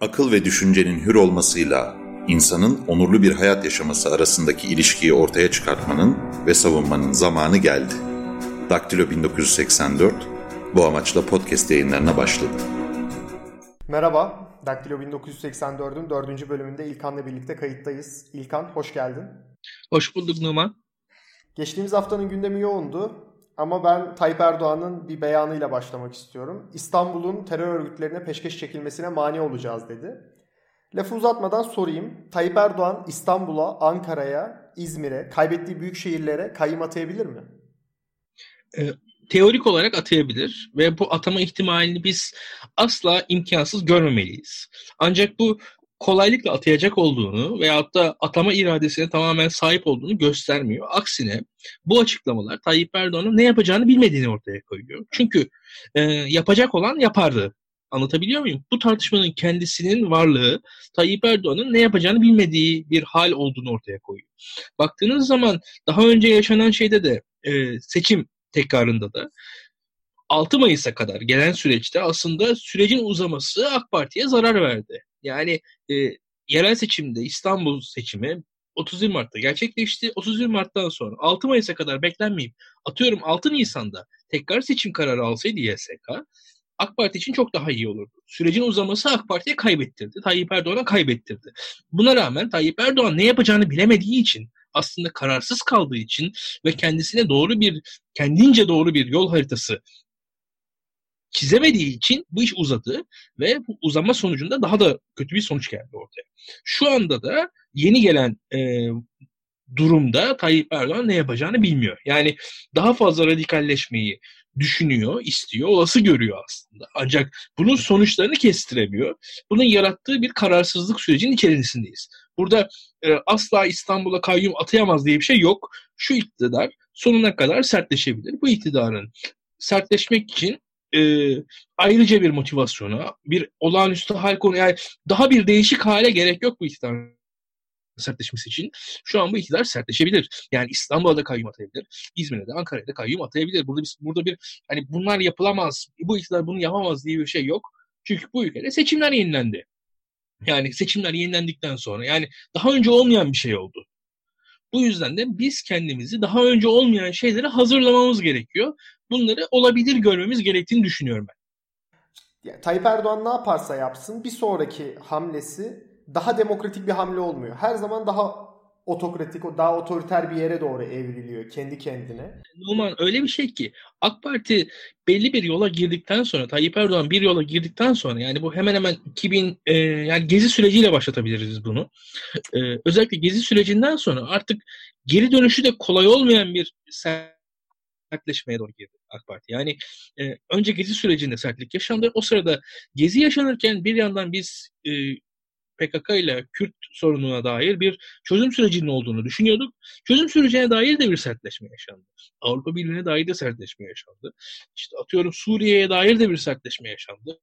akıl ve düşüncenin hür olmasıyla insanın onurlu bir hayat yaşaması arasındaki ilişkiyi ortaya çıkartmanın ve savunmanın zamanı geldi. Daktilo 1984 bu amaçla podcast yayınlarına başladı. Merhaba, Daktilo 1984'ün dördüncü bölümünde İlkan'la birlikte kayıttayız. İlkan, hoş geldin. Hoş bulduk Numan. Geçtiğimiz haftanın gündemi yoğundu. Ama ben Tayyip Erdoğan'ın bir beyanıyla başlamak istiyorum. İstanbul'un terör örgütlerine peşkeş çekilmesine mani olacağız dedi. Lafı uzatmadan sorayım. Tayyip Erdoğan İstanbul'a, Ankara'ya, İzmir'e, kaybettiği büyük şehirlere kayyum atayabilir mi? E, teorik olarak atayabilir ve bu atama ihtimalini biz asla imkansız görmemeliyiz. Ancak bu kolaylıkla atayacak olduğunu veyahut da atama iradesine tamamen sahip olduğunu göstermiyor. Aksine bu açıklamalar Tayyip Erdoğan'ın ne yapacağını bilmediğini ortaya koyuyor. Çünkü e, yapacak olan yapardı. Anlatabiliyor muyum? Bu tartışmanın kendisinin varlığı Tayyip Erdoğan'ın ne yapacağını bilmediği bir hal olduğunu ortaya koyuyor. Baktığınız zaman daha önce yaşanan şeyde de e, seçim tekrarında da 6 Mayıs'a kadar gelen süreçte aslında sürecin uzaması AK Parti'ye zarar verdi. Yani e, yerel seçimde İstanbul seçimi 31 Mart'ta gerçekleşti. 31 Mart'tan sonra 6 Mayıs'a kadar beklenmeyip atıyorum 6 Nisan'da tekrar seçim kararı alsaydı YSK AK Parti için çok daha iyi olurdu. Sürecin uzaması AK Parti'ye kaybettirdi. Tayyip Erdoğan'a kaybettirdi. Buna rağmen Tayyip Erdoğan ne yapacağını bilemediği için aslında kararsız kaldığı için ve kendisine doğru bir kendince doğru bir yol haritası çizemediği için bu iş uzadı ve bu uzama sonucunda daha da kötü bir sonuç geldi ortaya. Şu anda da yeni gelen e, durumda Tayyip Erdoğan ne yapacağını bilmiyor. Yani daha fazla radikalleşmeyi düşünüyor, istiyor, olası görüyor aslında. Ancak bunun sonuçlarını kestiremiyor. Bunun yarattığı bir kararsızlık sürecinin içerisindeyiz. Burada e, asla İstanbul'a kayyum atayamaz diye bir şey yok. Şu iktidar sonuna kadar sertleşebilir. Bu iktidarın sertleşmek için e, ayrıca bir motivasyona, bir olağanüstü hal konu yani daha bir değişik hale gerek yok bu iktidarın sertleşmesi için. Şu an bu iktidar sertleşebilir. Yani İstanbul'a da kayyum atayabilir. İzmir'e de Ankara'ya da kayyum atayabilir. Burada bir, burada bir hani bunlar yapılamaz, bu iktidar bunu yapamaz diye bir şey yok. Çünkü bu ülkede seçimler yenilendi. Yani seçimler yenilendikten sonra yani daha önce olmayan bir şey oldu. Bu yüzden de biz kendimizi daha önce olmayan şeylere hazırlamamız gerekiyor. Bunları olabilir görmemiz gerektiğini düşünüyorum ben. Yani Tayyip Erdoğan ne yaparsa yapsın bir sonraki hamlesi daha demokratik bir hamle olmuyor. Her zaman daha otokratik, daha otoriter bir yere doğru evriliyor kendi kendine. Numan öyle bir şey ki AK Parti belli bir yola girdikten sonra Tayyip Erdoğan bir yola girdikten sonra yani bu hemen hemen 2000 e, yani gezi süreciyle başlatabiliriz bunu. E, özellikle gezi sürecinden sonra artık geri dönüşü de kolay olmayan bir sertleşmeye doğru girdi AK Parti. Yani e, önce gezi sürecinde sertlik yaşandı. O sırada gezi yaşanırken bir yandan biz e, PKK ile Kürt sorununa dair bir çözüm sürecinin olduğunu düşünüyorduk. Çözüm sürecine dair de bir sertleşme yaşandı. Avrupa Birliği'ne dair de sertleşme yaşandı. İşte atıyorum Suriye'ye dair de bir sertleşme yaşandı.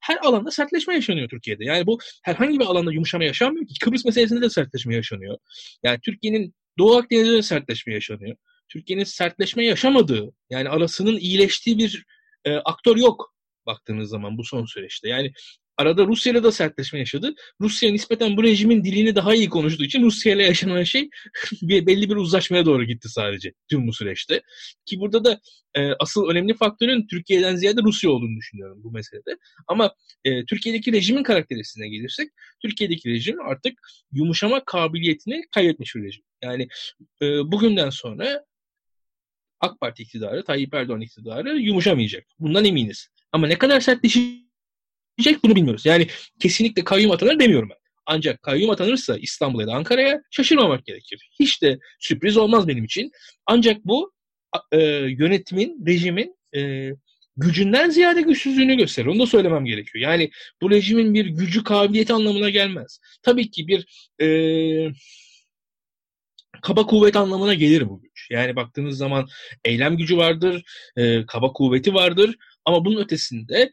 Her alanda sertleşme yaşanıyor Türkiye'de. Yani bu herhangi bir alanda yumuşama yaşanmıyor ki. Kıbrıs meselesinde de sertleşme yaşanıyor. Yani Türkiye'nin Doğu Akdeniz'de de sertleşme yaşanıyor. Türkiye'nin sertleşme yaşamadığı, yani arasının iyileştiği bir e, aktör yok baktığınız zaman bu son süreçte. Yani Arada Rusya ile de sertleşme yaşadı. Rusya nispeten bu rejimin dilini daha iyi konuştuğu için Rusya ile yaşanan şey belli bir uzlaşmaya doğru gitti sadece tüm bu süreçte. Ki burada da e, asıl önemli faktörün Türkiye'den ziyade Rusya olduğunu düşünüyorum bu meselede. Ama e, Türkiye'deki rejimin karakterisine gelirsek Türkiye'deki rejim artık yumuşama kabiliyetini kaybetmiş bir rejim. Yani e, bugünden sonra AK Parti iktidarı, Tayyip Erdoğan iktidarı yumuşamayacak. Bundan eminiz. Ama ne kadar sertleşecek Gelecek bunu bilmiyoruz. Yani kesinlikle kayyum atanır demiyorum ben. Ancak kayyum atanırsa İstanbul'a da Ankara'ya şaşırmamak gerekir. Hiç de sürpriz olmaz benim için. Ancak bu e, yönetimin, rejimin e, gücünden ziyade güçsüzlüğünü gösterir. Onu da söylemem gerekiyor. Yani bu rejimin bir gücü, kabiliyeti anlamına gelmez. Tabii ki bir e, kaba kuvvet anlamına gelir bu güç. Yani baktığınız zaman eylem gücü vardır, e, kaba kuvveti vardır ama bunun ötesinde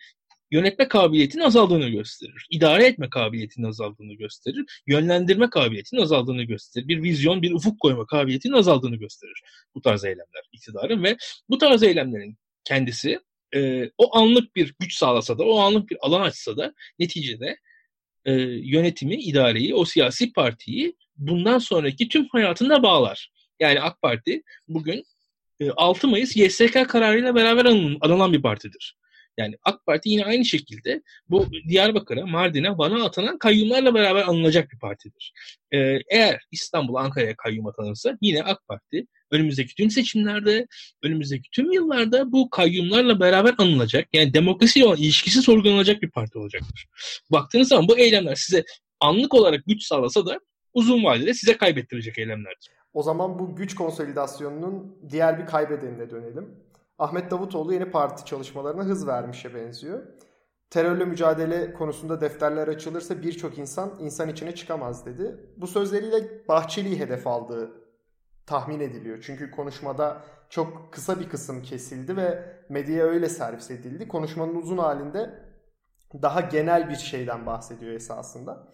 yönetme kabiliyetinin azaldığını gösterir. İdare etme kabiliyetinin azaldığını gösterir. Yönlendirme kabiliyetinin azaldığını gösterir. Bir vizyon, bir ufuk koyma kabiliyetinin azaldığını gösterir bu tarz eylemler iktidarın ve bu tarz eylemlerin kendisi e, o anlık bir güç sağlasa da, o anlık bir alan açsa da neticede e, yönetimi, idareyi, o siyasi partiyi bundan sonraki tüm hayatında bağlar. Yani AK Parti bugün 6 e, Mayıs YSK kararıyla beraber alınan bir partidir. Yani AK Parti yine aynı şekilde bu Diyarbakır'a, Mardin'e, Van'a atanan kayyumlarla beraber alınacak bir partidir. Ee, eğer İstanbul, Ankara'ya kayyum atanırsa yine AK Parti önümüzdeki tüm seçimlerde, önümüzdeki tüm yıllarda bu kayyumlarla beraber anılacak. Yani demokrasiyle olan ilişkisi sorgulanacak bir parti olacaktır. Baktığınız zaman bu eylemler size anlık olarak güç sağlasa da uzun vadede size kaybettirecek eylemlerdir. O zaman bu güç konsolidasyonunun diğer bir kaybedenine dönelim. Ahmet Davutoğlu yeni parti çalışmalarına hız vermişe benziyor. Terörle mücadele konusunda defterler açılırsa birçok insan insan içine çıkamaz dedi. Bu sözleriyle Bahçeli'yi hedef aldığı tahmin ediliyor. Çünkü konuşmada çok kısa bir kısım kesildi ve medyaya öyle servis edildi. Konuşmanın uzun halinde daha genel bir şeyden bahsediyor esasında.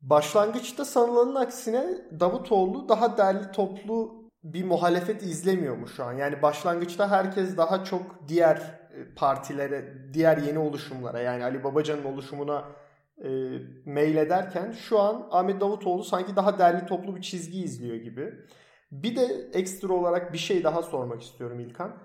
Başlangıçta sanılanın aksine Davutoğlu daha derli toplu bir muhalefet izlemiyor mu şu an? Yani başlangıçta herkes daha çok diğer e, partilere, diğer yeni oluşumlara yani Ali Babacan'ın oluşumuna e, mail ederken şu an Ahmet Davutoğlu sanki daha derli toplu bir çizgi izliyor gibi. Bir de ekstra olarak bir şey daha sormak istiyorum İlkan.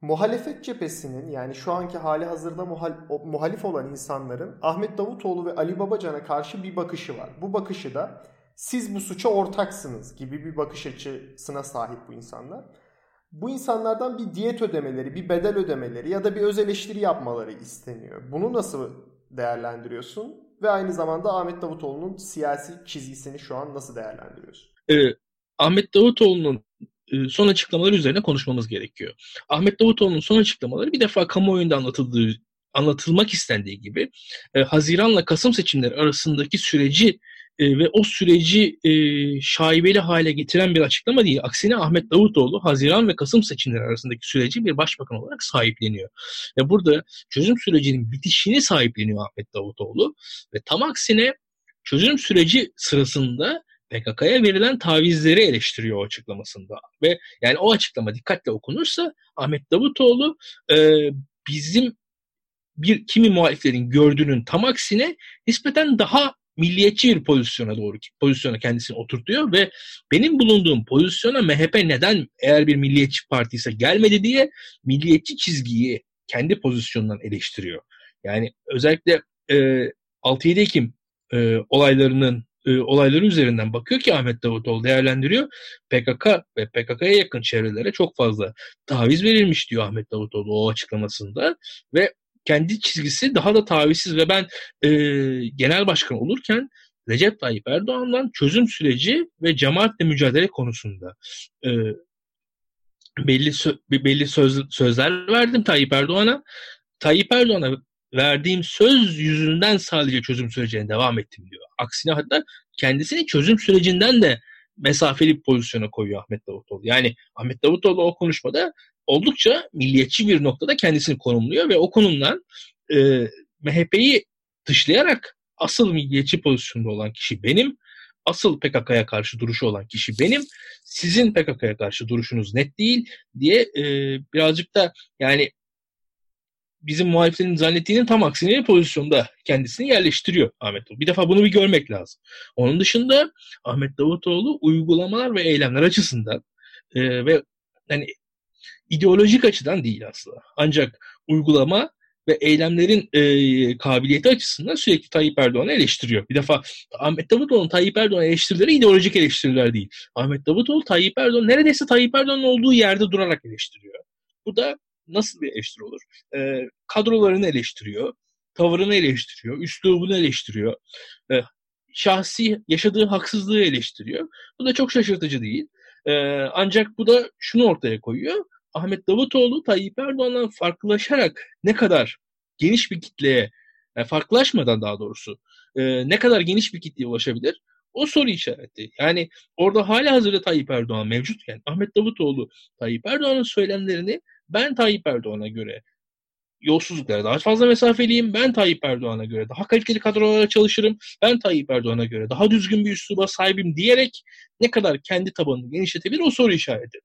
Muhalefet cephesinin yani şu anki hali hazırda muhal, muhalif olan insanların Ahmet Davutoğlu ve Ali Babacan'a karşı bir bakışı var. Bu bakışı da siz bu suça ortaksınız gibi bir bakış açısına sahip bu insanlar. Bu insanlardan bir diyet ödemeleri, bir bedel ödemeleri ya da bir öz eleştiri yapmaları isteniyor. Bunu nasıl değerlendiriyorsun? Ve aynı zamanda Ahmet Davutoğlu'nun siyasi çizgisini şu an nasıl değerlendiriyorsun? Ee, Ahmet Davutoğlu'nun e, son açıklamaları üzerine konuşmamız gerekiyor. Ahmet Davutoğlu'nun son açıklamaları bir defa kamuoyunda anlatıldığı anlatılmak istendiği gibi e, Haziran'la Kasım seçimleri arasındaki süreci e, ve o süreci e, şaibeli hale getiren bir açıklama değil. Aksine Ahmet Davutoğlu Haziran ve Kasım seçimleri arasındaki süreci bir başbakan olarak sahipleniyor. Ve burada çözüm sürecinin bitişini sahipleniyor Ahmet Davutoğlu ve tam aksine çözüm süreci sırasında PKK'ya verilen tavizleri eleştiriyor o açıklamasında. Ve yani o açıklama dikkatle okunursa Ahmet Davutoğlu e, bizim bir kimi muhaliflerin gördüğünün tam aksine nispeten daha milliyetçi bir pozisyona doğru pozisyona kendisini oturtuyor ve benim bulunduğum pozisyona MHP neden eğer bir milliyetçi parti gelmedi diye milliyetçi çizgiyi kendi pozisyonundan eleştiriyor. Yani özellikle e, 6-7 Ekim e, olaylarının e, olayları üzerinden bakıyor ki Ahmet Davutoğlu değerlendiriyor. PKK ve PKK'ya yakın çevrelere çok fazla taviz verilmiş diyor Ahmet Davutoğlu o açıklamasında ve kendi çizgisi daha da tavizsiz ve ben e, genel başkan olurken Recep Tayyip Erdoğan'dan çözüm süreci ve cemaatle mücadele konusunda e, belli sö- belli söz, sözler verdim Tayyip Erdoğan'a. Tayyip Erdoğan'a verdiğim söz yüzünden sadece çözüm sürecine devam ettim diyor. Aksine hatta kendisini çözüm sürecinden de mesafeli bir pozisyona koyuyor Ahmet Davutoğlu. Yani Ahmet Davutoğlu o konuşmada oldukça milliyetçi bir noktada kendisini konumluyor ve o konumdan e, MHP'yi dışlayarak asıl milliyetçi pozisyonda olan kişi benim, asıl PKK'ya karşı duruşu olan kişi benim, sizin PKK'ya karşı duruşunuz net değil diye e, birazcık da yani bizim muhaliflerin zannettiğinin tam aksine pozisyonda kendisini yerleştiriyor Ahmet Davutoğlu. Bir defa bunu bir görmek lazım. Onun dışında Ahmet Davutoğlu uygulamalar ve eylemler açısından e, ve hani ideolojik açıdan değil aslında. Ancak uygulama ve eylemlerin e, kabiliyeti açısından sürekli Tayyip Erdoğan'ı eleştiriyor. Bir defa Ahmet Davutoğlu'nun Tayyip Erdoğan eleştirileri ideolojik eleştiriler değil. Ahmet Davutoğlu Tayyip Erdoğan neredeyse Tayyip Erdoğan'ın olduğu yerde durarak eleştiriyor. Bu da nasıl bir eleştiri olur? E, kadrolarını eleştiriyor, tavırını eleştiriyor, üslubunu eleştiriyor, e, şahsi yaşadığı haksızlığı eleştiriyor. Bu da çok şaşırtıcı değil. E, ancak bu da şunu ortaya koyuyor. Ahmet Davutoğlu Tayyip Erdoğan'dan farklılaşarak ne kadar geniş bir kitleye, yani farklılaşmadan daha doğrusu e, ne kadar geniş bir kitleye ulaşabilir? O soru işareti. Yani orada hala hazırda Tayyip Erdoğan mevcutken Ahmet Davutoğlu Tayyip Erdoğan'ın söylemlerini ben Tayyip Erdoğan'a göre yolsuzluklara daha fazla mesafeliyim. Ben Tayyip Erdoğan'a göre daha kaliteli kadrolara çalışırım. Ben Tayyip Erdoğan'a göre daha düzgün bir üsluba sahibim diyerek ne kadar kendi tabanını genişletebilir o soru işareti.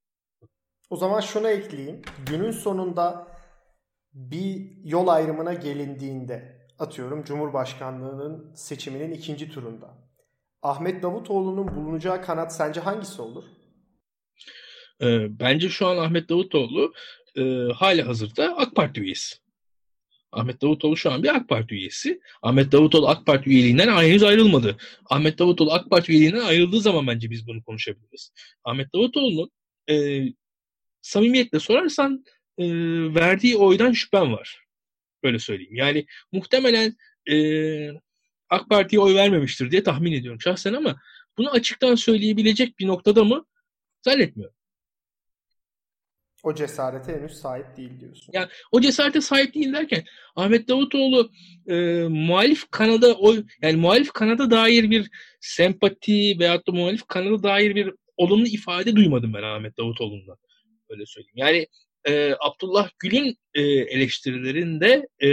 O zaman şunu ekleyeyim. Günün sonunda bir yol ayrımına gelindiğinde atıyorum Cumhurbaşkanlığının seçiminin ikinci turunda Ahmet Davutoğlu'nun bulunacağı kanat sence hangisi olur? E, bence şu an Ahmet Davutoğlu e, hali hazırda AK Parti üyesi. Ahmet Davutoğlu şu an bir AK Parti üyesi. Ahmet Davutoğlu AK Parti üyeliğinden henüz ayrılmadı. Ahmet Davutoğlu AK Parti üyeliğinden ayrıldığı zaman bence biz bunu konuşabiliriz. Ahmet Davutoğlu'nun e, samimiyetle sorarsan e, verdiği oydan şüphem var. Böyle söyleyeyim. Yani muhtemelen e, AK Parti'ye oy vermemiştir diye tahmin ediyorum şahsen ama bunu açıktan söyleyebilecek bir noktada mı? Zannetmiyorum. O cesarete henüz sahip değil diyorsun. Yani o cesarete sahip değil derken Ahmet Davutoğlu e, muhalif kanada oy yani muhalif kanada dair bir sempati veyahut da muhalif kanada dair bir olumlu ifade duymadım ben Ahmet Davutoğlu'ndan. Öyle söyleyeyim. Yani e, Abdullah Gül'ün e, eleştirilerinde e,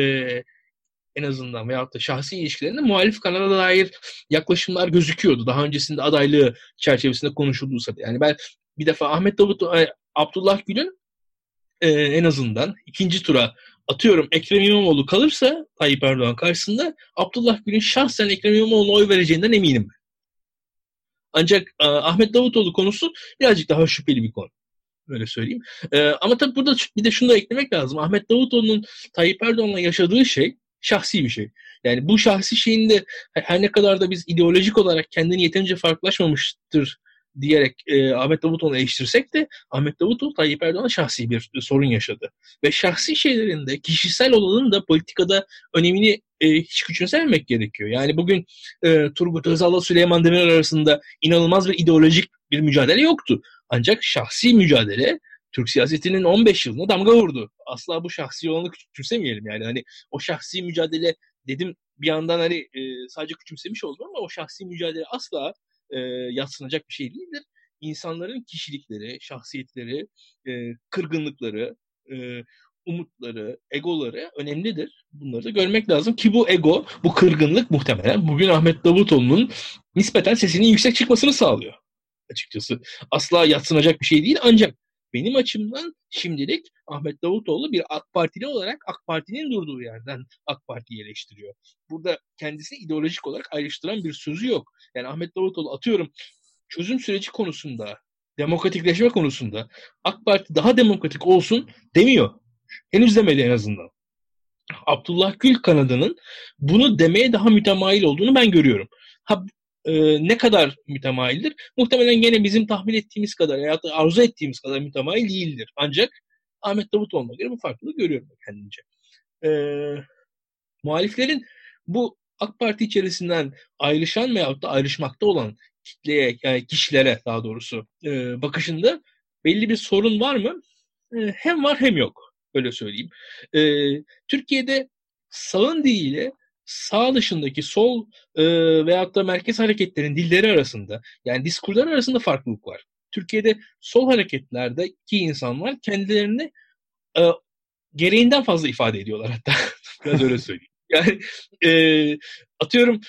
en azından veyahut da şahsi ilişkilerinde muhalif kanada dair yaklaşımlar gözüküyordu. Daha öncesinde adaylığı çerçevesinde konuşulduysa. Yani ben bir defa Ahmet Davut e, Abdullah Gül'ün e, en azından ikinci tura atıyorum Ekrem İmamoğlu kalırsa Tayyip Erdoğan karşısında Abdullah Gül'ün şahsen Ekrem İmamoğlu'na oy vereceğinden eminim. Ancak e, Ahmet Davutoğlu konusu birazcık daha şüpheli bir konu. Öyle söyleyeyim. E, ama tabii burada bir de şunu da eklemek lazım. Ahmet Davutoğlu'nun Tayyip Erdoğan'la yaşadığı şey şahsi bir şey. Yani bu şahsi şeyin de her ne kadar da biz ideolojik olarak kendini yeterince farklılaşmamıştır diyerek e, Ahmet Davutoğlu'nu eleştirsek de Ahmet Davutoğlu Tayyip Erdoğan'a şahsi bir e, sorun yaşadı. Ve şahsi şeylerinde kişisel olanın da politikada önemini e, hiç küçümsememek gerekiyor. Yani bugün e, Turgut Özal'la Süleyman Demirel arasında inanılmaz bir ideolojik bir mücadele yoktu. Ancak şahsi mücadele Türk siyasetinin 15 yılına damga vurdu. Asla bu şahsi olanı küçümsemeyelim yani. Hani o şahsi mücadele dedim bir yandan hani e, sadece küçümsemiş oldum ama o şahsi mücadele asla e, yatsınacak bir şey değildir. İnsanların kişilikleri, şahsiyetleri, e, kırgınlıkları, e, umutları, egoları önemlidir. Bunları da görmek lazım ki bu ego, bu kırgınlık muhtemelen bugün Ahmet Davutoğlu'nun nispeten sesinin yüksek çıkmasını sağlıyor açıkçası. Asla yatsınacak bir şey değil ancak benim açımdan şimdilik Ahmet Davutoğlu bir AK Partili olarak AK Parti'nin durduğu yerden AK Parti'yi eleştiriyor. Burada kendisini ideolojik olarak ayrıştıran bir sözü yok. Yani Ahmet Davutoğlu atıyorum çözüm süreci konusunda, demokratikleşme konusunda AK Parti daha demokratik olsun demiyor. Henüz demedi en azından. Abdullah Gül kanadının bunu demeye daha mütemayil olduğunu ben görüyorum. Ha, e, ne kadar mütemayildir? Muhtemelen gene bizim tahmin ettiğimiz kadar ya da arzu ettiğimiz kadar mütemayil değildir. Ancak Ahmet Davutoğlu'na göre bu farklılığı görüyorum kendince. E, muhaliflerin bu AK Parti içerisinden ayrışan veyahut da ayrışmakta olan kitleye, yani kişilere daha doğrusu e, bakışında belli bir sorun var mı? E, hem var hem yok. Öyle söyleyeyim. E, Türkiye'de sağın diliyle sağ dışındaki sol e, veyahut da merkez hareketlerin dilleri arasında yani diskurlar arasında farklılık var. Türkiye'de sol hareketlerdeki insanlar kendilerini e, gereğinden fazla ifade ediyorlar hatta. Biraz öyle söyleyeyim. Yani e, atıyorum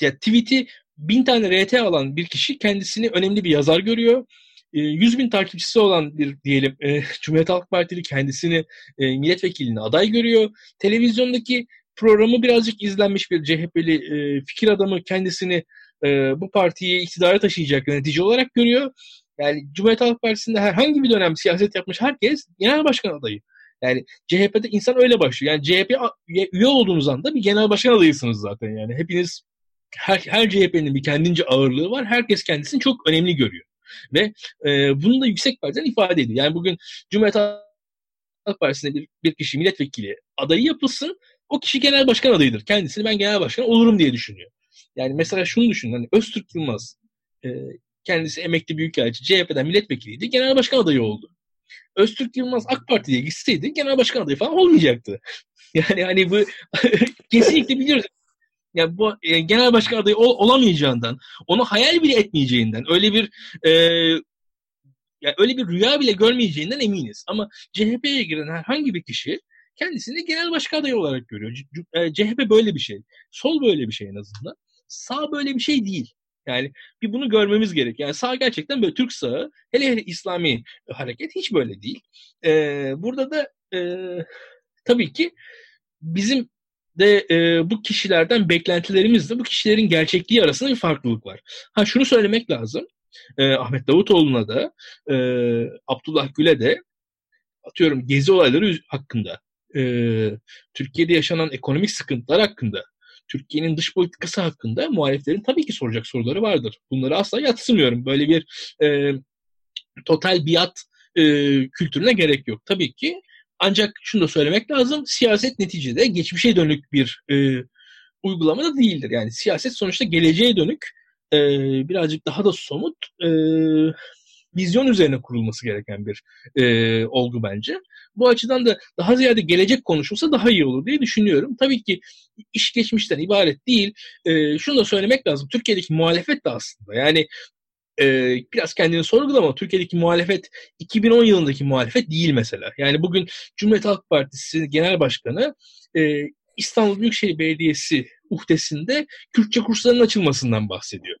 ya tweet'i bin tane RT alan bir kişi kendisini önemli bir yazar görüyor. 100 bin takipçisi olan bir diyelim e, Cumhuriyet Halk Partili kendisini e, milletvekiline aday görüyor. Televizyondaki programı birazcık izlenmiş bir CHP'li e, fikir adamı kendisini e, bu partiyi iktidara taşıyacak yönetici olarak görüyor. Yani Cumhuriyet Halk Partisi'nde herhangi bir dönem siyaset yapmış herkes genel başkan adayı. Yani CHP'de insan öyle başlıyor. Yani CHP üye olduğunuz anda bir genel başkan adayısınız zaten yani. Hepiniz her, her CHP'nin bir kendince ağırlığı var. Herkes kendisini çok önemli görüyor. Ve e, bunu da yüksek partiden ifade ediyor. Yani bugün Cumhuriyet Halk Partisi'nde bir, bir kişi milletvekili adayı yapılsın o kişi genel başkan adayıdır. Kendisini ben genel başkan olurum diye düşünüyor. Yani mesela şunu düşün. Hani Öztürk Yılmaz e, kendisi emekli büyükelçi CHP'den milletvekiliydi. Genel başkan adayı oldu. Öztürk Yılmaz AK Parti'ye gitseydi genel başkan adayı falan olmayacaktı. Yani hani bu kesinlikle biliyoruz. Yani bu e, genel başkan adayı ol, olamayacağından, onu hayal bile etmeyeceğinden, öyle bir e, yani öyle bir rüya bile görmeyeceğinden eminiz. Ama CHP'ye giren herhangi bir kişi kendisini genel başkan adayı olarak görüyor. CHP e, böyle bir şey. Sol böyle bir şey en azından. Sağ böyle bir şey değil. Yani bir bunu görmemiz gerek. Yani sağ gerçekten böyle Türk sağı, hele hele İslami hareket hiç böyle değil. Ee, burada da e, tabii ki bizim de e, bu kişilerden beklentilerimizle bu kişilerin gerçekliği arasında bir farklılık var. Ha şunu söylemek lazım. E, Ahmet Davutoğlu'na da e, Abdullah Gül'e de atıyorum gezi olayları hakkında e, Türkiye'de yaşanan ekonomik sıkıntılar hakkında Türkiye'nin dış politikası hakkında muhaliflerin tabii ki soracak soruları vardır. Bunları asla yatsımıyorum. Böyle bir e, total biat e, kültürüne gerek yok. Tabii ki ancak şunu da söylemek lazım. Siyaset neticede geçmişe dönük bir e, uygulama da değildir. Yani siyaset sonuçta geleceğe dönük e, birazcık daha da somut e, vizyon üzerine kurulması gereken bir e, olgu bence. Bu açıdan da daha ziyade gelecek konuşulsa daha iyi olur diye düşünüyorum. Tabii ki iş geçmişten ibaret değil. E, şunu da söylemek lazım. Türkiye'deki muhalefet de aslında yani e, biraz kendini sorgulama. Türkiye'deki muhalefet 2010 yılındaki muhalefet değil mesela. Yani bugün Cumhuriyet Halk Partisi Genel Başkanı e, İstanbul Büyükşehir Belediyesi uhdesinde Kürtçe kurslarının açılmasından bahsediyor.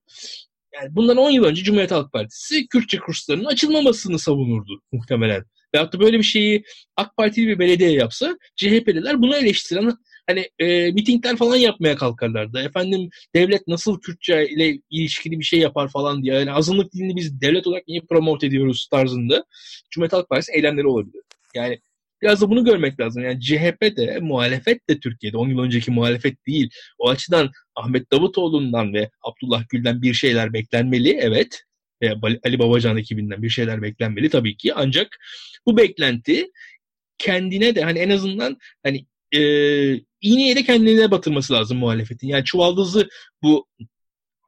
Yani bundan 10 yıl önce Cumhuriyet Halk Partisi Kürtçe kurslarının açılmamasını savunurdu muhtemelen. Veyahut da böyle bir şeyi AK Partili bir belediye yapsa CHP'liler bunu eleştiren hani e, mitingler falan yapmaya kalkarlardı. Efendim devlet nasıl Kürtçe ile ilişkili bir şey yapar falan diye. Yani azınlık dilini biz devlet olarak niye promote ediyoruz tarzında Cumhuriyet Halk Partisi eylemleri olabilir. Yani biraz da bunu görmek lazım. Yani CHP de muhalefet de Türkiye'de 10 yıl önceki muhalefet değil. O açıdan Ahmet Davutoğlu'ndan ve Abdullah Gül'den bir şeyler beklenmeli evet. Ve Ali Babacan ekibinden bir şeyler beklenmeli tabii ki. Ancak bu beklenti kendine de hani en azından hani e, iğneye de kendine batırması lazım muhalefetin. Yani çuvaldızı bu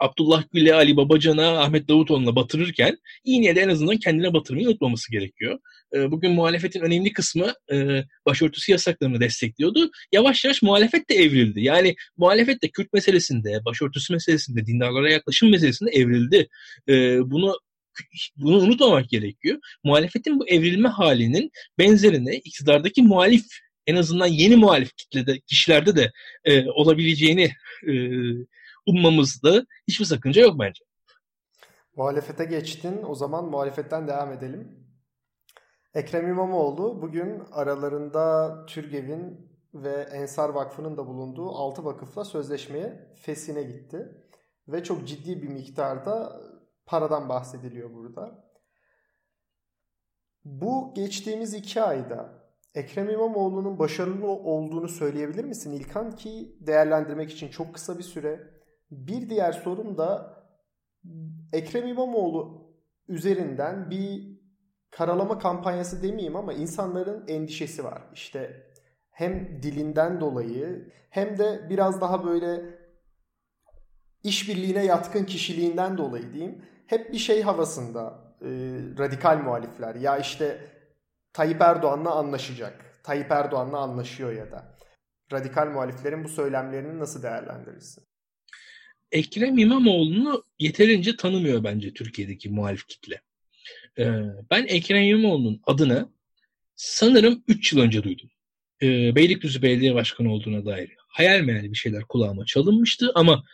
Abdullah Gül'e, Ali Babacan'a, Ahmet Davutoğlu'na batırırken iğneye de en azından kendine batırmayı unutmaması gerekiyor. E, bugün muhalefetin önemli kısmı e, başörtüsü yasaklarını destekliyordu. Yavaş yavaş muhalefet de evrildi. Yani muhalefet de Kürt meselesinde, başörtüsü meselesinde, dindarlara yaklaşım meselesinde evrildi. E, bunu bunu unutmamak gerekiyor. Muhalefetin bu evrilme halinin benzerini iktidardaki muhalif en azından yeni muhalif kitlede kişilerde de e, olabileceğini e, ummamızda hiçbir sakınca yok bence. Muhalefete geçtin. O zaman muhalefetten devam edelim. Ekrem İmamoğlu bugün aralarında Türgev'in ve Ensar Vakfı'nın da bulunduğu 6 vakıfla sözleşmeye fesine gitti. Ve çok ciddi bir miktarda paradan bahsediliyor burada. Bu geçtiğimiz iki ayda Ekrem İmamoğlu'nun başarılı olduğunu söyleyebilir misin İlkan ki değerlendirmek için çok kısa bir süre. Bir diğer sorum da Ekrem İmamoğlu üzerinden bir karalama kampanyası demeyeyim ama insanların endişesi var. İşte hem dilinden dolayı hem de biraz daha böyle işbirliğine yatkın kişiliğinden dolayı diyeyim. Hep bir şey havasında e, radikal muhalifler. Ya işte Tayyip Erdoğan'la anlaşacak. Tayyip Erdoğan'la anlaşıyor ya da. Radikal muhaliflerin bu söylemlerini nasıl değerlendirirsin? Ekrem İmamoğlu'nu yeterince tanımıyor bence Türkiye'deki muhalif kitle. Ee, ben Ekrem İmamoğlu'nun adını sanırım 3 yıl önce duydum. Ee, Beylikdüzü Belediye Başkanı olduğuna dair hayal meyal bir şeyler kulağıma çalınmıştı ama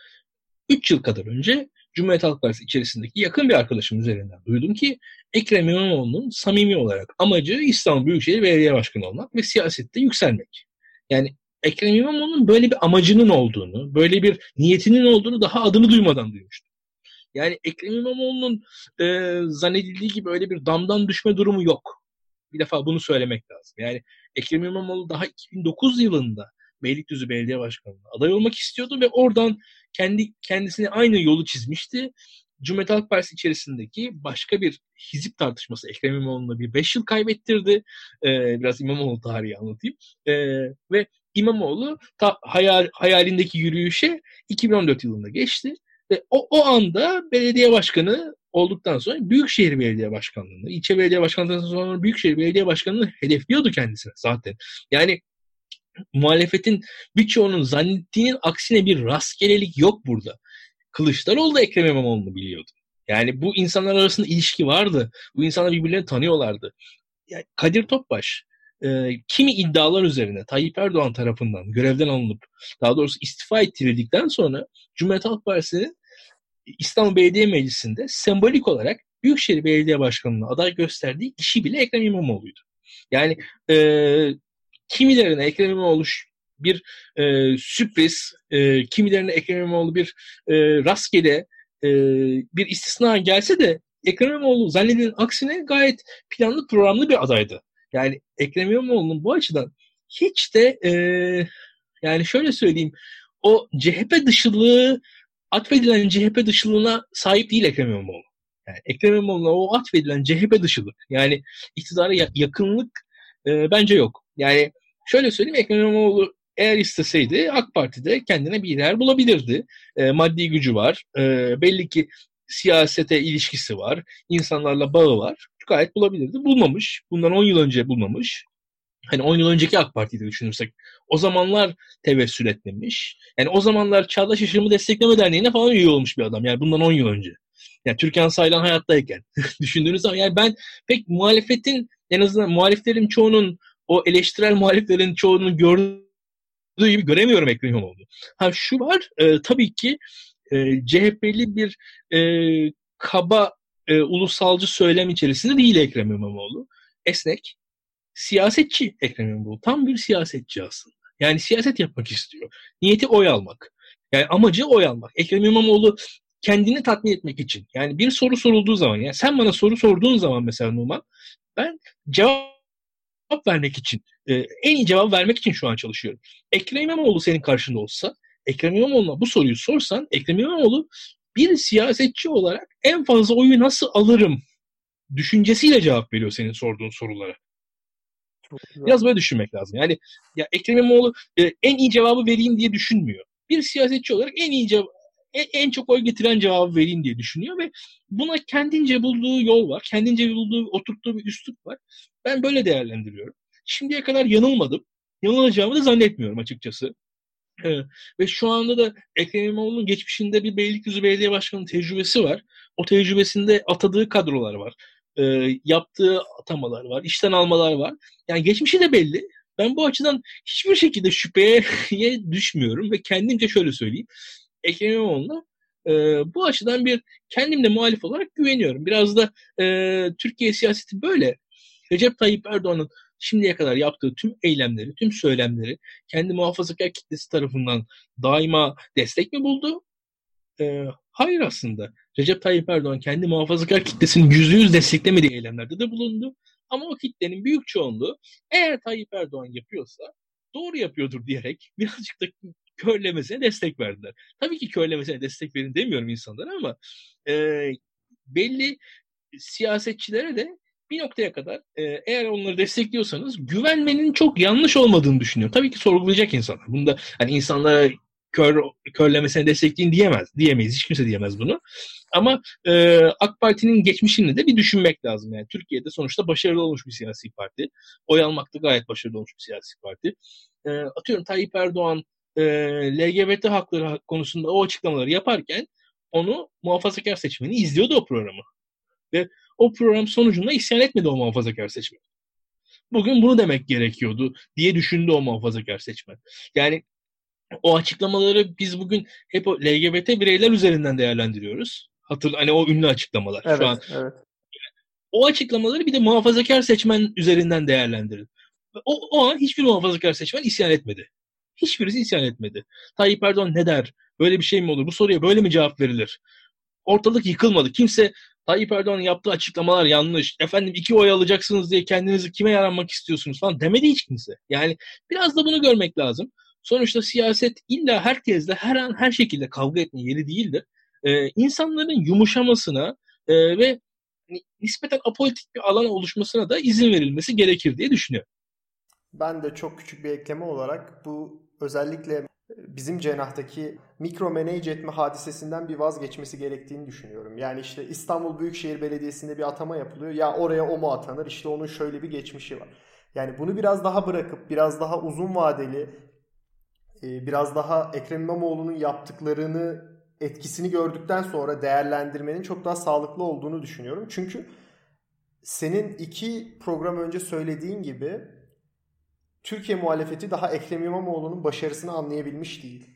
3 yıl kadar önce Cumhuriyet Halk Partisi içerisindeki yakın bir arkadaşım üzerinden duydum ki Ekrem İmamoğlu'nun samimi olarak amacı İstanbul Büyükşehir Belediye Başkanı olmak ve siyasette yükselmek. Yani Ekrem İmamoğlu'nun böyle bir amacının olduğunu, böyle bir niyetinin olduğunu daha adını duymadan duymuştum. Yani Ekrem İmamoğlu'nun e, zannedildiği gibi öyle bir damdan düşme durumu yok. Bir defa bunu söylemek lazım. Yani Ekrem İmamoğlu daha 2009 yılında Beylikdüzü Belediye Başkanı'na aday olmak istiyordu ve oradan kendi kendisine aynı yolu çizmişti. Cumhuriyet Halk Partisi içerisindeki başka bir hizip tartışması Ekrem İmamoğlu'na bir 5 yıl kaybettirdi. Ee, biraz İmamoğlu tarihi anlatayım. Ee, ve İmamoğlu ta hayal, hayalindeki yürüyüşe 2014 yılında geçti. Ve o, o anda belediye başkanı olduktan sonra Büyükşehir Belediye Başkanlığı'nı, ilçe belediye başkanlığından sonra Büyükşehir Belediye Başkanlığı'nı hedefliyordu kendisine zaten. Yani muhalefetin birçoğunun zannettiğinin aksine bir rastgelelik yok burada. Kılıçdaroğlu da Ekrem İmamoğlu'nu biliyordu. Yani bu insanlar arasında ilişki vardı. Bu insanlar birbirlerini tanıyorlardı. Yani Kadir Topbaş e, kimi iddialar üzerine Tayyip Erdoğan tarafından görevden alınıp daha doğrusu istifa ettirildikten sonra Cumhuriyet Halk Partisi'nin İstanbul Belediye Meclisi'nde sembolik olarak Büyükşehir Belediye Başkanı'na aday gösterdiği kişi bile Ekrem İmamoğlu'ydu. Yani e, kimilerine Ekrem İmamoğlu bir e, sürpriz, e, kimilerine Ekrem İmamoğlu bir e, rastgele e, bir istisna gelse de Ekrem İmamoğlu zannedilen aksine gayet planlı programlı bir adaydı. Yani Ekrem İmamoğlu'nun bu açıdan hiç de e, yani şöyle söyleyeyim o CHP dışılığı atfedilen CHP dışılığına sahip değil Ekrem İmamoğlu. Yani Ekrem İmamoğlu'na o atfedilen CHP dışılık yani iktidara yakınlık e, bence yok. Yani şöyle söyleyeyim Ekrem İmamoğlu eğer isteseydi AK Parti'de kendine bir yer bulabilirdi. E, maddi gücü var. E, belli ki siyasete ilişkisi var. insanlarla bağı var. Gayet bulabilirdi. Bulmamış. Bundan 10 yıl önce bulmamış. Hani 10 yıl önceki AK Parti'yi düşünürsek o zamanlar tevessül etmemiş. Yani o zamanlar Çağdaş Yaşamı Destekleme Derneği'ne falan üye olmuş bir adam. Yani bundan 10 yıl önce. Yani Türkan Saylan hayattayken düşündüğünüz zaman yani ben pek muhalefetin en azından muhaliflerin çoğunun o eleştirel muhaliflerin çoğunun gördüğü gibi göremiyorum Ekrem İmamoğlu. Ha şu var e, tabii ki e, CHP'li bir e, kaba e, ulusalcı söylem içerisinde değil Ekrem İmamoğlu. Esnek, siyasetçi Ekrem İmamoğlu. Tam bir siyasetçi aslında. Yani siyaset yapmak istiyor. Niyeti oy almak. Yani amacı oy almak. Ekrem İmamoğlu kendini tatmin etmek için. Yani bir soru sorulduğu zaman, yani sen bana soru sorduğun zaman mesela Numan, ben cevap vermek için, e, en iyi cevap vermek için şu an çalışıyorum. Ekrem İmamoğlu senin karşında olsa, Ekrem İmamoğlu'na bu soruyu sorsan, Ekrem İmamoğlu bir siyasetçi olarak en fazla oyu nasıl alırım düşüncesiyle cevap veriyor senin sorduğun sorulara. Biraz böyle düşünmek lazım. Yani ya Ekrem İmamoğlu e, en iyi cevabı vereyim diye düşünmüyor. Bir siyasetçi olarak en iyi cevap en, en çok oy getiren cevabı vereyim diye düşünüyor ve buna kendince bulduğu yol var. Kendince bulduğu, oturttuğu bir üslup var. Ben böyle değerlendiriyorum. Şimdiye kadar yanılmadım. Yanılacağımı da zannetmiyorum açıkçası. Evet. Ve şu anda da Ekrem İmamoğlu'nun geçmişinde bir Beylikdüzü Belediye Başkanı tecrübesi var. O tecrübesinde atadığı kadrolar var. E, yaptığı atamalar var. işten almalar var. Yani geçmişi de belli. Ben bu açıdan hiçbir şekilde şüpheye düşmüyorum ve kendimce şöyle söyleyeyim. Ekrem İmamoğlu'na e, bu açıdan bir kendimle muhalif olarak güveniyorum. Biraz da e, Türkiye siyaseti böyle. Recep Tayyip Erdoğan'ın şimdiye kadar yaptığı tüm eylemleri, tüm söylemleri kendi muhafazakar kitlesi tarafından daima destek mi buldu? E, hayır aslında. Recep Tayyip Erdoğan kendi muhafazakar kitlesinin yüzde yüz desteklemediği eylemlerde de bulundu. Ama o kitlenin büyük çoğunluğu eğer Tayyip Erdoğan yapıyorsa doğru yapıyordur diyerek birazcık da körlemesine destek verdiler. Tabii ki körlemesine destek verin demiyorum insanlara ama e, belli siyasetçilere de bir noktaya kadar e, eğer onları destekliyorsanız güvenmenin çok yanlış olmadığını düşünüyorum. Tabii ki sorgulayacak insanlar. Bunda hani insanlara kör körlemesine destekleyin diyemez. Diyemeyiz. Hiç kimse diyemez bunu. Ama e, AK Parti'nin geçmişini de bir düşünmek lazım. Yani Türkiye'de sonuçta başarılı olmuş bir siyasi parti. Oy almakta gayet başarılı olmuş bir siyasi parti. E, atıyorum Tayyip Erdoğan e, LGBT hakları konusunda o açıklamaları yaparken onu muhafazakar seçmeni izliyordu o programı. Ve o program sonucunda isyan etmedi o muhafazakar seçmen. Bugün bunu demek gerekiyordu diye düşündü o muhafazakar seçmen. Yani o açıklamaları biz bugün hep o LGBT bireyler üzerinden değerlendiriyoruz. Hatır, hani o ünlü açıklamalar. Evet, Şu an evet. O açıklamaları bir de muhafazakar seçmen üzerinden değerlendirin. O, o an hiçbir muhafazakar seçmen isyan etmedi. Hiçbirisi isyan etmedi. Tayyip Erdoğan ne der? Böyle bir şey mi olur? Bu soruya böyle mi cevap verilir? Ortalık yıkılmadı. Kimse Tayyip Erdoğan'ın yaptığı açıklamalar yanlış. Efendim iki oy alacaksınız diye kendinizi kime yaranmak istiyorsunuz falan demedi hiç kimse. Yani biraz da bunu görmek lazım. Sonuçta siyaset illa herkesle her an her şekilde kavga etme yeri değildir. Ee, insanların yumuşamasına e, ve nispeten apolitik bir alan oluşmasına da izin verilmesi gerekir diye düşünüyorum. Ben de çok küçük bir ekleme olarak bu özellikle bizim cenahtaki mikro manage etme hadisesinden bir vazgeçmesi gerektiğini düşünüyorum. Yani işte İstanbul Büyükşehir Belediyesi'nde bir atama yapılıyor. Ya oraya o mu atanır? İşte onun şöyle bir geçmişi var. Yani bunu biraz daha bırakıp biraz daha uzun vadeli e, biraz daha Ekrem İmamoğlu'nun yaptıklarını etkisini gördükten sonra değerlendirmenin çok daha sağlıklı olduğunu düşünüyorum. Çünkü senin iki program önce söylediğin gibi Türkiye muhalefeti daha Ekrem İmamoğlu'nun başarısını anlayabilmiş değil.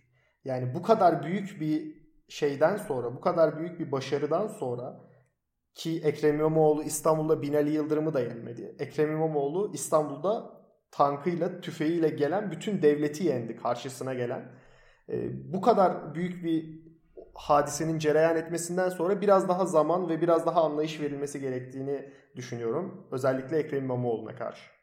Yani bu kadar büyük bir şeyden sonra, bu kadar büyük bir başarıdan sonra Ki Ekrem İmamoğlu İstanbul'da Binali Yıldırım'ı da yenmedi. Ekrem İmamoğlu İstanbul'da tankıyla, tüfeğiyle gelen bütün devleti yendi karşısına gelen. Ee, bu kadar büyük bir hadisenin cereyan etmesinden sonra biraz daha zaman ve biraz daha anlayış verilmesi gerektiğini düşünüyorum. Özellikle Ekrem İmamoğlu'na karşı.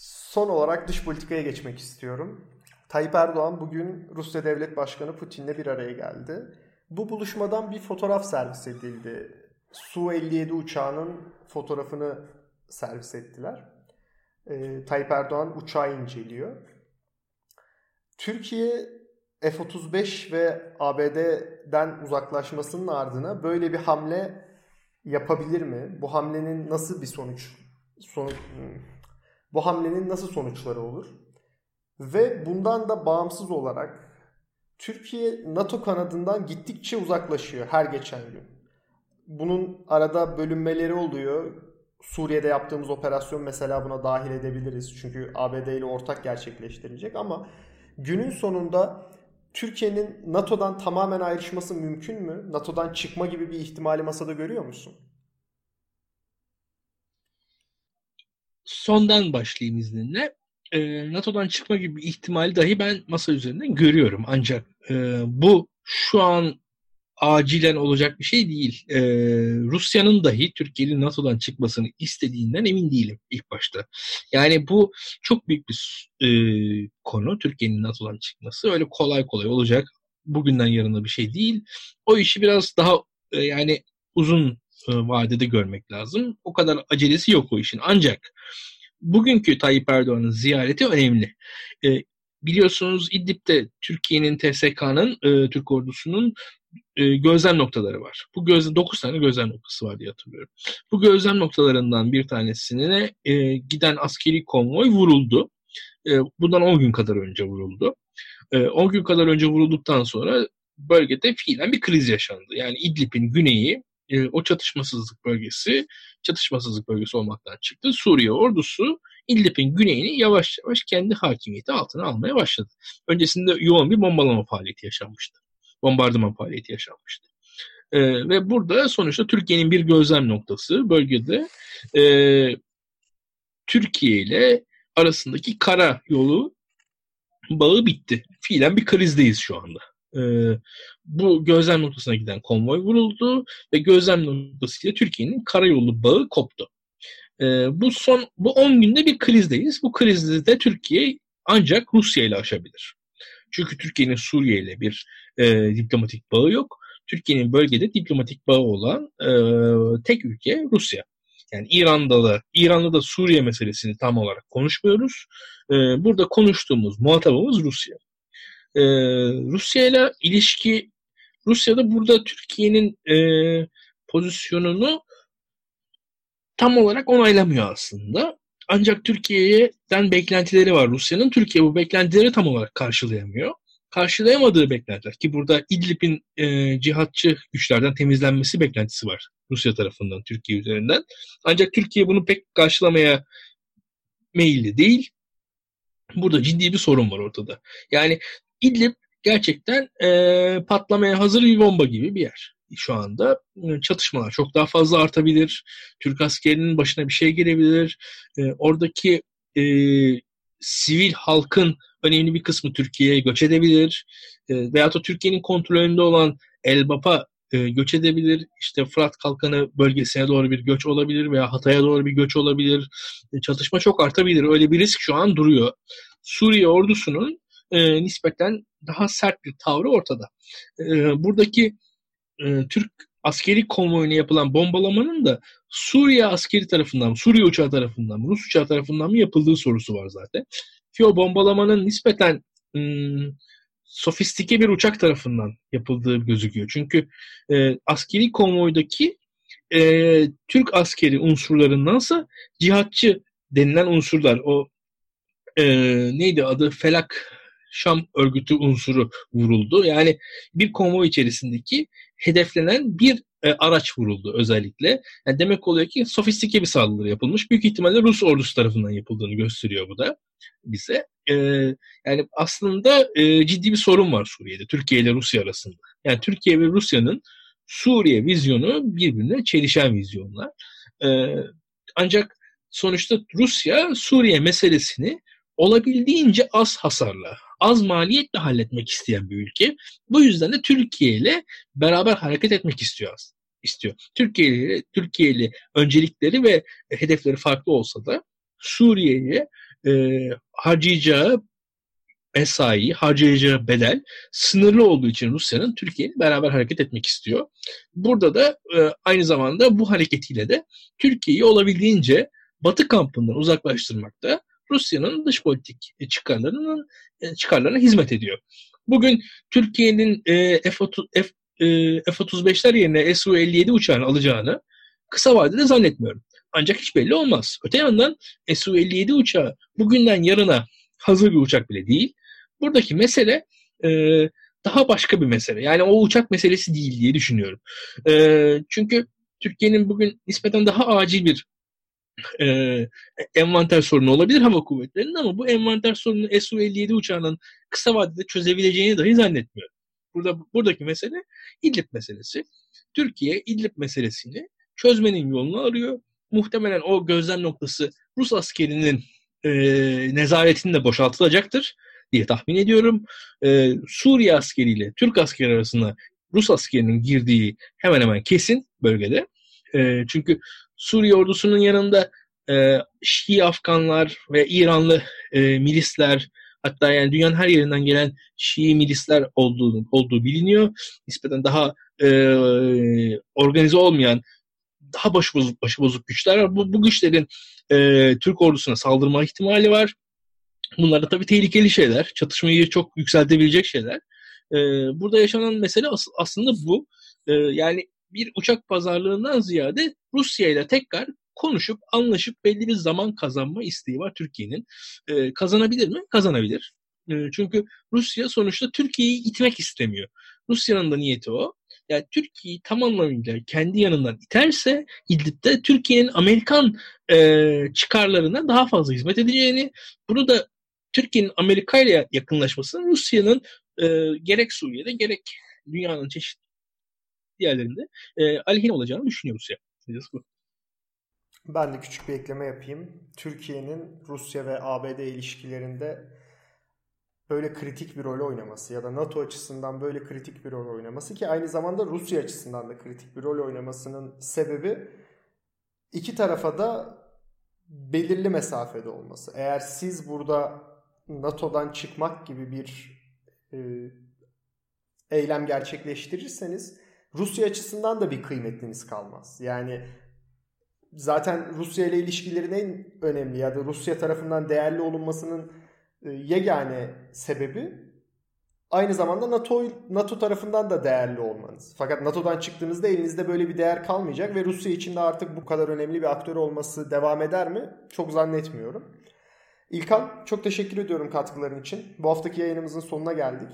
Son olarak dış politikaya geçmek istiyorum. Tayyip Erdoğan bugün Rusya Devlet Başkanı Putin'le bir araya geldi. Bu buluşmadan bir fotoğraf servis edildi. Su-57 uçağının fotoğrafını servis ettiler. Ee, Tayyip Erdoğan uçağı inceliyor. Türkiye F-35 ve ABD'den uzaklaşmasının ardına böyle bir hamle yapabilir mi? Bu hamlenin nasıl bir sonuç sonuç bu hamlenin nasıl sonuçları olur? Ve bundan da bağımsız olarak Türkiye NATO kanadından gittikçe uzaklaşıyor her geçen gün. Bunun arada bölünmeleri oluyor. Suriye'de yaptığımız operasyon mesela buna dahil edebiliriz. Çünkü ABD ile ortak gerçekleştirilecek ama günün sonunda Türkiye'nin NATO'dan tamamen ayrışması mümkün mü? NATO'dan çıkma gibi bir ihtimali masada görüyor musun? Sondan başlayayım izninle. Ee, NATO'dan çıkma gibi bir ihtimali dahi ben masa üzerinden görüyorum. Ancak e, bu şu an acilen olacak bir şey değil. Ee, Rusya'nın dahi Türkiye'nin NATO'dan çıkmasını istediğinden emin değilim ilk başta. Yani bu çok büyük bir e, konu Türkiye'nin NATO'dan çıkması. Öyle kolay kolay olacak. Bugünden yarına bir şey değil. O işi biraz daha e, yani uzun e, vadede görmek lazım. O kadar acelesi yok o işin. Ancak bugünkü Tayyip Erdoğan'ın ziyareti önemli. E, biliyorsunuz İdlib'de Türkiye'nin TSK'nın, e, Türk ordusunun e, gözlem noktaları var. Bu göz 9 tane gözlem noktası var diye hatırlıyorum. Bu gözlem noktalarından bir tanesine e, giden askeri konvoy vuruldu. E, bundan 10 gün kadar önce vuruldu. E, 10 gün kadar önce vurulduktan sonra bölgede fiilen bir kriz yaşandı. Yani İdlib'in güneyi e, o çatışmasızlık bölgesi çatışmasızlık bölgesi olmaktan çıktı. Suriye ordusu İdlib'in güneyini yavaş yavaş kendi hakimiyeti altına almaya başladı. Öncesinde yoğun bir bombalama faaliyeti yaşanmıştı bombardıman faaliyeti yaşanmıştı. E, ve burada sonuçta Türkiye'nin bir gözlem noktası bölgede e, Türkiye ile arasındaki kara yolu bağı bitti. Fiilen bir krizdeyiz şu anda. E, bu gözlem noktasına giden konvoy vuruldu ve gözlem noktasıyla Türkiye'nin karayolu bağı koptu. E, bu son bu 10 günde bir krizdeyiz. Bu krizde de Türkiye ancak Rusya ile aşabilir. Çünkü Türkiye'nin Suriye ile bir e, diplomatik bağı yok. Türkiye'nin bölgede diplomatik bağı olan e, tek ülke Rusya. Yani İran'da da İran'da da Suriye meselesini tam olarak konuşmuyoruz. E, burada konuştuğumuz muhatabımız Rusya. E, Rusya ile ilişki Rusya'da burada Türkiye'nin e, pozisyonunu tam olarak onaylamıyor aslında. Ancak Türkiye'den beklentileri var Rusya'nın. Türkiye bu beklentileri tam olarak karşılayamıyor. Karşılayamadığı beklentiler ki burada İdlib'in e, cihatçı güçlerden temizlenmesi beklentisi var Rusya tarafından Türkiye üzerinden. Ancak Türkiye bunu pek karşılamaya meyilli değil. Burada ciddi bir sorun var ortada. Yani İdlib gerçekten e, patlamaya hazır bir bomba gibi bir yer şu anda. Çatışmalar çok daha fazla artabilir. Türk askerinin başına bir şey gelebilir. E, oradaki e, sivil halkın önemli bir kısmı Türkiye'ye göç edebilir. E, veyahut da Türkiye'nin kontrolünde olan Elbap'a e, göç edebilir. İşte Fırat Kalkanı bölgesine doğru bir göç olabilir veya Hatay'a doğru bir göç olabilir. E, çatışma çok artabilir. Öyle bir risk şu an duruyor. Suriye ordusunun e, nispeten daha sert bir tavrı ortada. E, buradaki e, Türk askeri konvoyuna yapılan bombalamanın da Suriye askeri tarafından, Suriye uçağı tarafından, Rus uçağı tarafından mı yapıldığı sorusu var zaten. Ki o bombalamanın nispeten ım, sofistike bir uçak tarafından yapıldığı gözüküyor. Çünkü e, askeri konvoydaki e, Türk askeri unsurlarındansa cihatçı denilen unsurlar, o e, neydi adı Felak Şam örgütü unsuru vuruldu. Yani bir konvoy içerisindeki hedeflenen bir e, araç vuruldu özellikle. Yani demek oluyor ki sofistike bir saldırı yapılmış. Büyük ihtimalle Rus ordusu tarafından yapıldığını gösteriyor bu da bize. E, yani aslında e, ciddi bir sorun var Suriye'de. Türkiye ile Rusya arasında. Yani Türkiye ve Rusya'nın Suriye vizyonu birbirine çelişen vizyonlar. E, ancak sonuçta Rusya Suriye meselesini olabildiğince az hasarla, az maliyetle halletmek isteyen bir ülke. Bu yüzden de Türkiye ile beraber hareket etmek istiyor istiyor. Türkiye ile Türkiye öncelikleri ve hedefleri farklı olsa da Suriye'ye e, harcayacağı mesai, harcayacağı bedel sınırlı olduğu için Rusya'nın Türkiye beraber hareket etmek istiyor. Burada da e, aynı zamanda bu hareketiyle de Türkiye'yi olabildiğince Batı kampından uzaklaştırmakta Rusya'nın dış politik çıkarlarının e, çıkarlarına hizmet ediyor. Bugün Türkiye'nin e, F-30, F, e, F-35'ler yerine Su-57 uçağını alacağını kısa vadede zannetmiyorum. Ancak hiç belli olmaz. Öte yandan Su-57 uçağı bugünden yarına hazır bir uçak bile değil. Buradaki mesele e, daha başka bir mesele. Yani o uçak meselesi değil diye düşünüyorum. E, çünkü Türkiye'nin bugün nispeten daha acil bir e, envanter sorunu olabilir hava kuvvetlerinin ama bu envanter sorunu Su-57 uçağının kısa vadede çözebileceğini dahi zannetmiyorum. Burada buradaki mesele İdlib meselesi. Türkiye İdlib meselesini çözmenin yolunu arıyor. Muhtemelen o gözlem noktası Rus askerinin e, nezaretinde boşaltılacaktır diye tahmin ediyorum. E, Suriye askeriyle Türk askeri arasında Rus askerinin girdiği hemen hemen kesin bölgede. E, çünkü Suriye ordusunun yanında e, Şii Afganlar ve İranlı e, milisler hatta yani dünyanın her yerinden gelen Şii milisler olduğu, olduğu biliniyor. Nispeten daha e, organize olmayan daha başıbozuk, başıbozuk güçler var. Bu, bu güçlerin e, Türk ordusuna saldırma ihtimali var. Bunlar da tabii tehlikeli şeyler. Çatışmayı çok yükseltebilecek şeyler. E, burada yaşanan mesele as- aslında bu. E, yani bir uçak pazarlığından ziyade Rusya ile tekrar konuşup anlaşıp belli bir zaman kazanma isteği var Türkiye'nin. E, kazanabilir mi? Kazanabilir. E, çünkü Rusya sonuçta Türkiye'yi itmek istemiyor. Rusya'nın da niyeti o. Yani Türkiye'yi tam anlamıyla kendi yanından iterse İdlib'de Türkiye'nin Amerikan e, çıkarlarına daha fazla hizmet edeceğini, bunu da Türkiye'nin Amerika ile yakınlaşmasının Rusya'nın e, gerek Suriye'de gerek dünyanın çeşitli yerlerinde e, aleyhine olacağını düşünüyor Rusya. Bu. Ben de küçük bir ekleme yapayım. Türkiye'nin Rusya ve ABD ilişkilerinde böyle kritik bir rol oynaması ya da NATO açısından böyle kritik bir rol oynaması ki aynı zamanda Rusya açısından da kritik bir rol oynamasının sebebi iki tarafa da belirli mesafede olması. Eğer siz burada NATO'dan çıkmak gibi bir e, eylem gerçekleştirirseniz Rusya açısından da bir kıymetliniz kalmaz. Yani zaten Rusya ile ilişkilerin en önemli ya da Rusya tarafından değerli olunmasının e, yegane sebebi aynı zamanda NATO NATO tarafından da değerli olmanız. Fakat NATO'dan çıktığınızda elinizde böyle bir değer kalmayacak ve Rusya için de artık bu kadar önemli bir aktör olması devam eder mi? Çok zannetmiyorum. İlkan çok teşekkür ediyorum katkıların için. Bu haftaki yayınımızın sonuna geldik.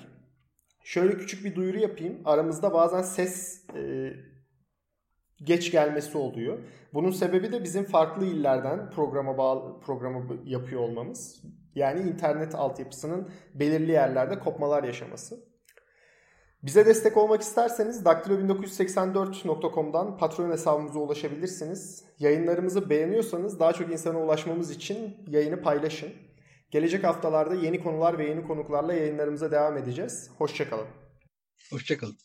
Şöyle küçük bir duyuru yapayım. Aramızda bazen ses e, geç gelmesi oluyor. Bunun sebebi de bizim farklı illerden programa bağlı programı yapıyor olmamız. Yani internet altyapısının belirli yerlerde kopmalar yaşaması. Bize destek olmak isterseniz daktilo1984.com'dan patron hesabımıza ulaşabilirsiniz. Yayınlarımızı beğeniyorsanız daha çok insana ulaşmamız için yayını paylaşın. Gelecek haftalarda yeni konular ve yeni konuklarla yayınlarımıza devam edeceğiz. Hoşçakalın. Hoşçakalın.